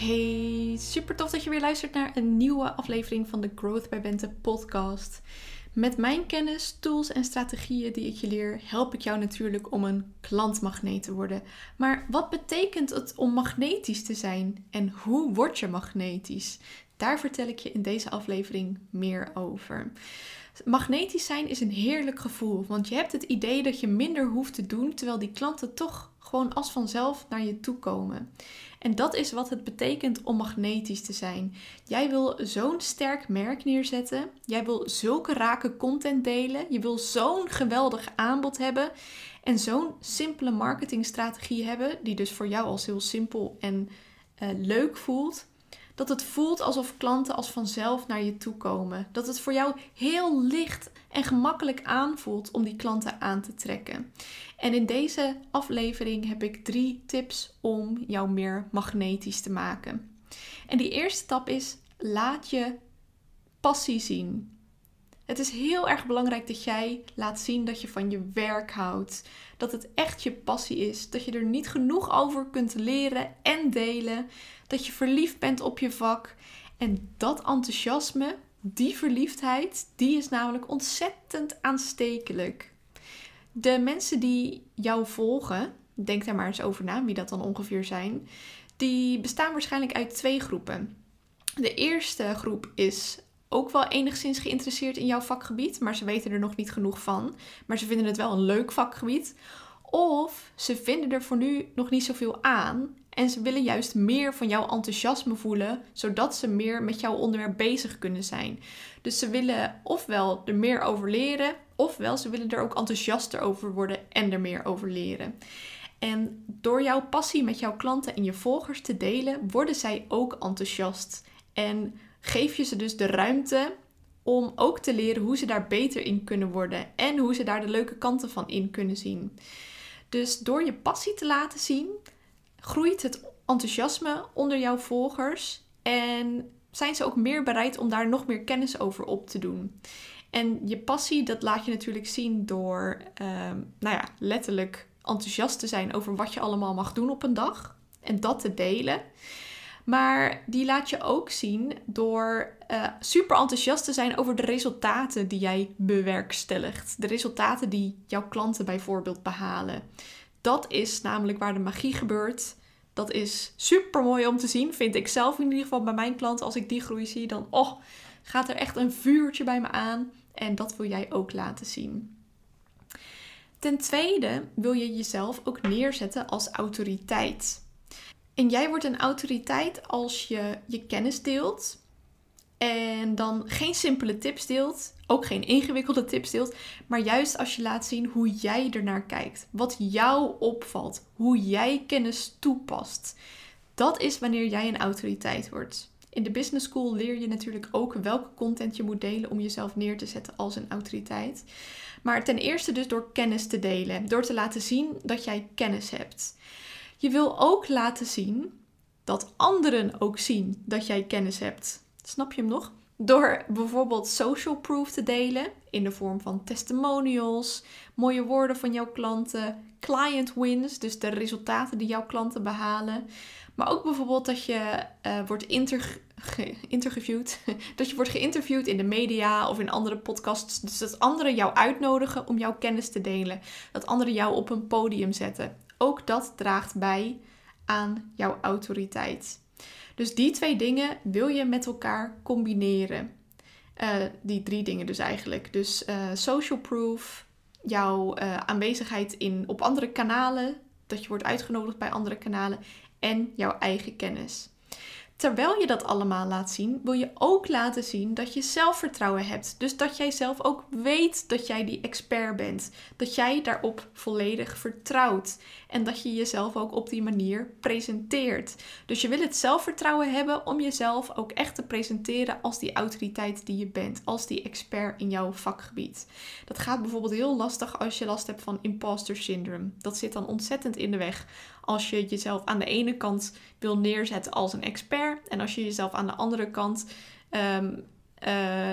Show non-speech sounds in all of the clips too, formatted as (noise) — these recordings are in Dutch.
Hey, super tof dat je weer luistert naar een nieuwe aflevering van de Growth by Bente podcast. Met mijn kennis, tools en strategieën die ik je leer, help ik jou natuurlijk om een klantmagneet te worden. Maar wat betekent het om magnetisch te zijn en hoe word je magnetisch? Daar vertel ik je in deze aflevering meer over. Magnetisch zijn is een heerlijk gevoel, want je hebt het idee dat je minder hoeft te doen, terwijl die klanten toch gewoon als vanzelf naar je toe komen. En dat is wat het betekent om magnetisch te zijn. Jij wil zo'n sterk merk neerzetten. Jij wil zulke rake content delen. Je wil zo'n geweldig aanbod hebben. En zo'n simpele marketingstrategie hebben, die dus voor jou als heel simpel en uh, leuk voelt dat het voelt alsof klanten als vanzelf naar je toe komen. Dat het voor jou heel licht en gemakkelijk aanvoelt om die klanten aan te trekken. En in deze aflevering heb ik drie tips om jou meer magnetisch te maken. En die eerste stap is: laat je passie zien. Het is heel erg belangrijk dat jij laat zien dat je van je werk houdt. Dat het echt je passie is. Dat je er niet genoeg over kunt leren en delen. Dat je verliefd bent op je vak. En dat enthousiasme, die verliefdheid, die is namelijk ontzettend aanstekelijk. De mensen die jou volgen, denk daar maar eens over na wie dat dan ongeveer zijn, die bestaan waarschijnlijk uit twee groepen. De eerste groep is ook wel enigszins geïnteresseerd in jouw vakgebied, maar ze weten er nog niet genoeg van. Maar ze vinden het wel een leuk vakgebied. Of ze vinden er voor nu nog niet zoveel aan en ze willen juist meer van jouw enthousiasme voelen, zodat ze meer met jouw onderwerp bezig kunnen zijn. Dus ze willen ofwel er meer over leren, ofwel ze willen er ook enthousiaster over worden en er meer over leren. En door jouw passie met jouw klanten en je volgers te delen, worden zij ook enthousiast. En geef je ze dus de ruimte om ook te leren hoe ze daar beter in kunnen worden en hoe ze daar de leuke kanten van in kunnen zien. Dus door je passie te laten zien, groeit het enthousiasme onder jouw volgers en zijn ze ook meer bereid om daar nog meer kennis over op te doen. En je passie, dat laat je natuurlijk zien door, ehm, nou ja, letterlijk enthousiast te zijn over wat je allemaal mag doen op een dag en dat te delen. Maar die laat je ook zien door uh, super enthousiast te zijn over de resultaten die jij bewerkstelligt. De resultaten die jouw klanten bijvoorbeeld behalen. Dat is namelijk waar de magie gebeurt. Dat is super mooi om te zien, vind ik zelf in ieder geval bij mijn klanten. Als ik die groei zie, dan oh, gaat er echt een vuurtje bij me aan. En dat wil jij ook laten zien. Ten tweede wil je jezelf ook neerzetten als autoriteit. En jij wordt een autoriteit als je je kennis deelt. En dan geen simpele tips deelt, ook geen ingewikkelde tips deelt, maar juist als je laat zien hoe jij ernaar kijkt, wat jou opvalt, hoe jij kennis toepast. Dat is wanneer jij een autoriteit wordt. In de business school leer je natuurlijk ook welke content je moet delen om jezelf neer te zetten als een autoriteit. Maar ten eerste dus door kennis te delen, door te laten zien dat jij kennis hebt. Je wil ook laten zien dat anderen ook zien dat jij kennis hebt. Snap je hem nog? Door bijvoorbeeld social proof te delen in de vorm van testimonials, mooie woorden van jouw klanten, client wins, dus de resultaten die jouw klanten behalen. Maar ook bijvoorbeeld dat je uh, wordt interviewd, (laughs) dat je wordt geïnterviewd in de media of in andere podcasts. Dus dat anderen jou uitnodigen om jouw kennis te delen. Dat anderen jou op een podium zetten. Ook dat draagt bij aan jouw autoriteit. Dus die twee dingen wil je met elkaar combineren. Uh, die drie dingen dus eigenlijk. Dus uh, social proof, jouw uh, aanwezigheid in, op andere kanalen, dat je wordt uitgenodigd bij andere kanalen en jouw eigen kennis. Terwijl je dat allemaal laat zien, wil je ook laten zien dat je zelfvertrouwen hebt. Dus dat jij zelf ook weet dat jij die expert bent. Dat jij daarop volledig vertrouwt. En dat je jezelf ook op die manier presenteert. Dus je wil het zelfvertrouwen hebben om jezelf ook echt te presenteren als die autoriteit die je bent. Als die expert in jouw vakgebied. Dat gaat bijvoorbeeld heel lastig als je last hebt van imposter syndrome. Dat zit dan ontzettend in de weg als je jezelf aan de ene kant wil neerzetten als een expert en als je jezelf aan de andere kant ehm, eh,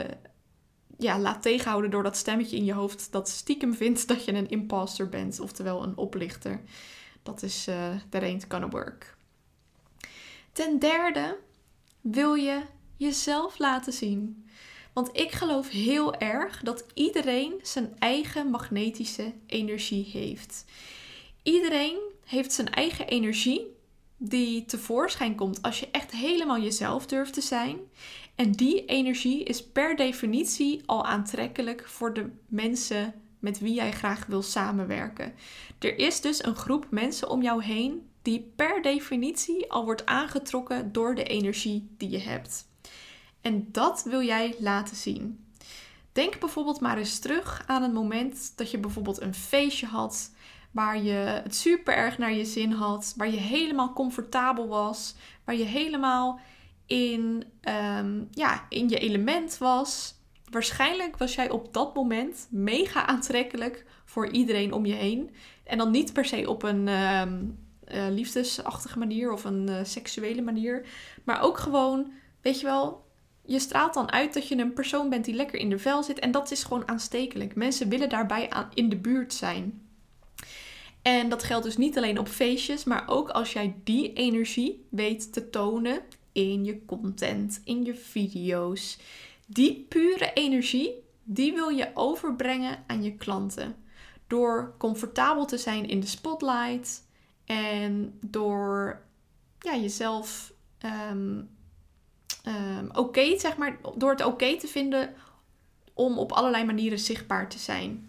ja, laat tegenhouden door dat stemmetje in je hoofd dat stiekem vindt dat je een imposter bent, oftewel een oplichter. Dat is uh, that ain't gonna work. Ten derde wil je jezelf laten zien. Want ik geloof heel erg dat iedereen zijn eigen magnetische energie heeft. Iedereen heeft zijn eigen energie die tevoorschijn komt als je echt helemaal jezelf durft te zijn. En die energie is per definitie al aantrekkelijk voor de mensen met wie jij graag wil samenwerken. Er is dus een groep mensen om jou heen die per definitie al wordt aangetrokken door de energie die je hebt. En dat wil jij laten zien. Denk bijvoorbeeld maar eens terug aan het moment dat je bijvoorbeeld een feestje had waar je het super erg naar je zin had, waar je helemaal comfortabel was, waar je helemaal in, ehm, ja, in je element was. Waarschijnlijk was jij op dat moment mega aantrekkelijk voor iedereen om je heen. En dan niet per se op een uh, liefdesachtige manier of een uh, seksuele manier, maar ook gewoon, weet je wel, je straalt dan uit dat je een persoon bent die lekker in de vel zit. En dat is gewoon aanstekelijk. Mensen willen daarbij aan, in de buurt zijn. En dat geldt dus niet alleen op feestjes, maar ook als jij die energie weet te tonen in je content, in je video's. Die pure energie, die wil je overbrengen aan je klanten. Door comfortabel te zijn in de spotlight en door ja, jezelf um, oké, zeg maar, door het oké te vinden om op allerlei manieren zichtbaar te zijn.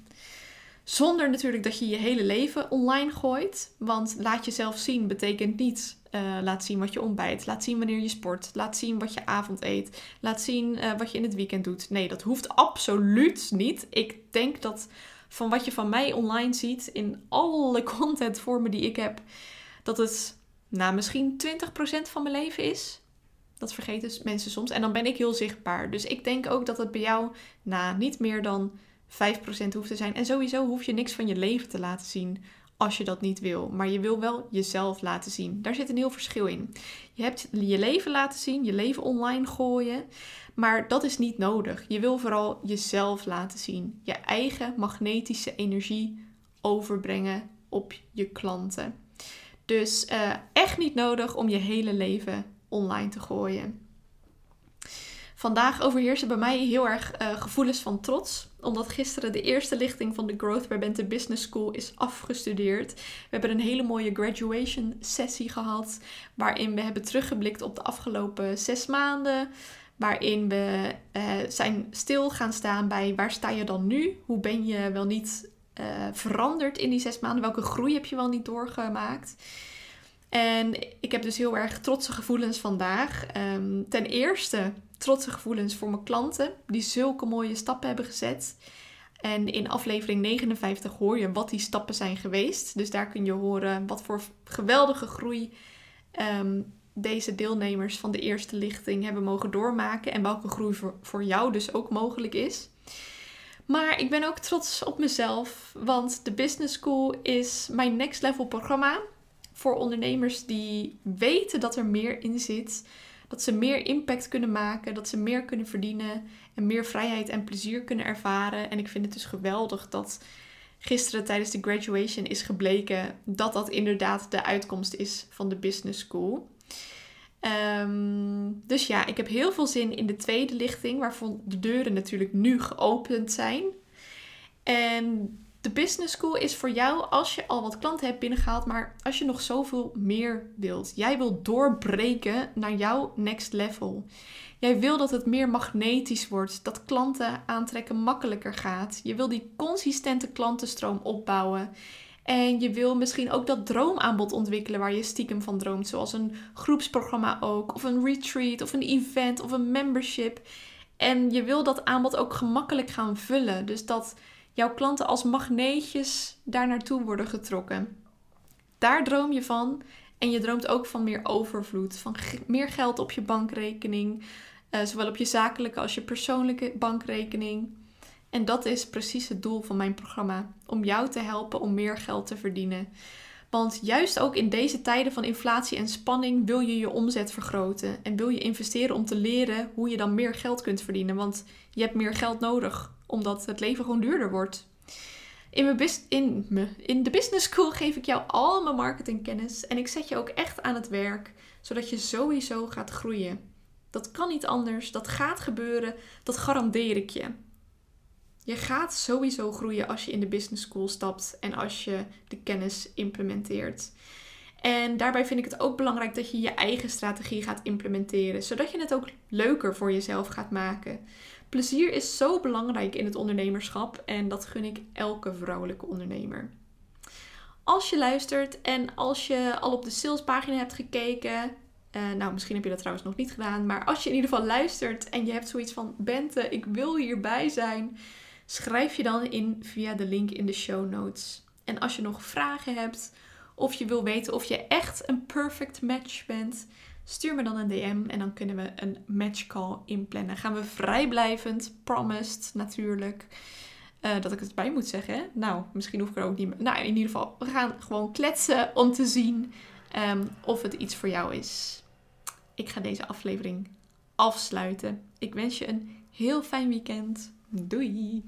Zonder natuurlijk dat je je hele leven online gooit. Want laat jezelf zien betekent niet uh, laat zien wat je ontbijt. Laat zien wanneer je sport. Laat zien wat je avond eet. Laat zien uh, wat je in het weekend doet. Nee, dat hoeft absoluut niet. Ik denk dat van wat je van mij online ziet in alle (laughs) contentvormen die ik heb, dat het nou, misschien 20% van mijn leven is. Dat vergeten mensen soms. En dan ben ik heel zichtbaar. Dus ik denk ook dat het bij jou nou, niet meer dan 5% hoeft te zijn. En sowieso hoef je niks van je leven te laten zien als je dat niet wil. Maar je wil wel jezelf laten zien. Daar zit een heel verschil in. Je hebt je leven laten zien, je leven online gooien. Maar dat is niet nodig. Je wil vooral jezelf laten zien. Je eigen magnetische energie overbrengen op je klanten. Dus uh, echt niet nodig om je hele leven online te gooien. Vandaag overheersen bij mij heel erg uh, gevoelens van trots. Omdat gisteren de eerste lichting van de Growth by Bente Business School is afgestudeerd. We hebben een hele mooie graduation sessie gehad. Waarin we hebben teruggeblikt op de afgelopen zes maanden. Waarin we uh, zijn stil gaan staan bij waar sta je dan nu? Hoe ben je wel niet uh, veranderd in die zes maanden? Welke groei heb je wel niet doorgemaakt? En ik heb dus heel erg trotse gevoelens vandaag. Um, ten eerste trotse gevoelens voor mijn klanten die zulke mooie stappen hebben gezet. En in aflevering 59 hoor je wat die stappen zijn geweest. Dus daar kun je horen wat voor geweldige groei um, deze deelnemers van de eerste lichting hebben mogen doormaken. En welke groei voor jou dus ook mogelijk is. Maar ik ben ook trots op mezelf, want de Business School is mijn next level programma voor ondernemers die weten dat er meer in zit dat ze meer impact kunnen maken, dat ze meer kunnen verdienen en meer vrijheid en plezier kunnen ervaren. En ik vind het dus geweldig dat gisteren tijdens de graduation is gebleken dat dat inderdaad de uitkomst is van de business school. Um, dus ja, ik heb heel veel zin in de tweede lichting, waarvan de deuren natuurlijk nu geopend zijn. En de business school is voor jou als je al wat klanten hebt binnengehaald, maar als je nog zoveel meer wilt. Jij wilt doorbreken naar jouw next level. Jij wil dat het meer magnetisch wordt, dat klanten aantrekken makkelijker gaat. Je wil die consistente klantenstroom opbouwen. En je wil misschien ook dat droomaanbod ontwikkelen waar je stiekem van droomt. Zoals een groepsprogramma ook, of een retreat, of een event, of een membership. En je wil dat aanbod ook gemakkelijk gaan vullen. Dus dat jouw klanten als magneetjes daar naartoe worden getrokken. Daar droom je van. En je droomt ook van meer overvloed, van meer geld op je bankrekening, uh, zowel op je zakelijke als je persoonlijke bankrekening. En dat is precies het doel van mijn programma: om jou te helpen om meer geld te verdienen. Want juist ook in deze tijden van inflatie en spanning wil je je omzet vergroten en wil je investeren om te leren hoe je dan meer geld kunt verdienen. Want je hebt meer geld nodig omdat het leven gewoon duurder wordt. In, mijn in, me, in de business school geef ik jou al mijn marketingkennis en ik zet je ook echt aan het werk, zodat je sowieso gaat groeien. Dat kan niet anders, dat gaat gebeuren, dat garandeer ik je. Je gaat sowieso groeien als je in de business school stapt en als je de kennis implementeert. En daarbij vind ik het ook belangrijk dat je je eigen strategie gaat implementeren, zodat je het ook leuker voor jezelf gaat maken. Plezier is zo belangrijk in het ondernemerschap en dat gun ik elke vrouwelijke ondernemer. Als je luistert en als je al op de salespagina hebt gekeken, uh, nou misschien heb je dat trouwens nog niet gedaan, maar als je in ieder geval luistert en je hebt zoiets van Bente, ik wil hierbij zijn, schrijf je dan in via de link in de show notes. En als je nog vragen hebt of je wil weten of je echt een perfect match bent, stuur me dan een DM en dan kunnen we een match call inplannen. Gaan we vrijblijvend, promised natuurlijk. Uh, dat ik het bij moet zeggen. Nou, misschien hoef ik er ook niet meer. Nou, in ieder geval, we gaan gewoon kletsen om te zien um, of het iets voor jou is. Ik ga deze aflevering afsluiten. Ik wens je een heel fijn weekend. Doei!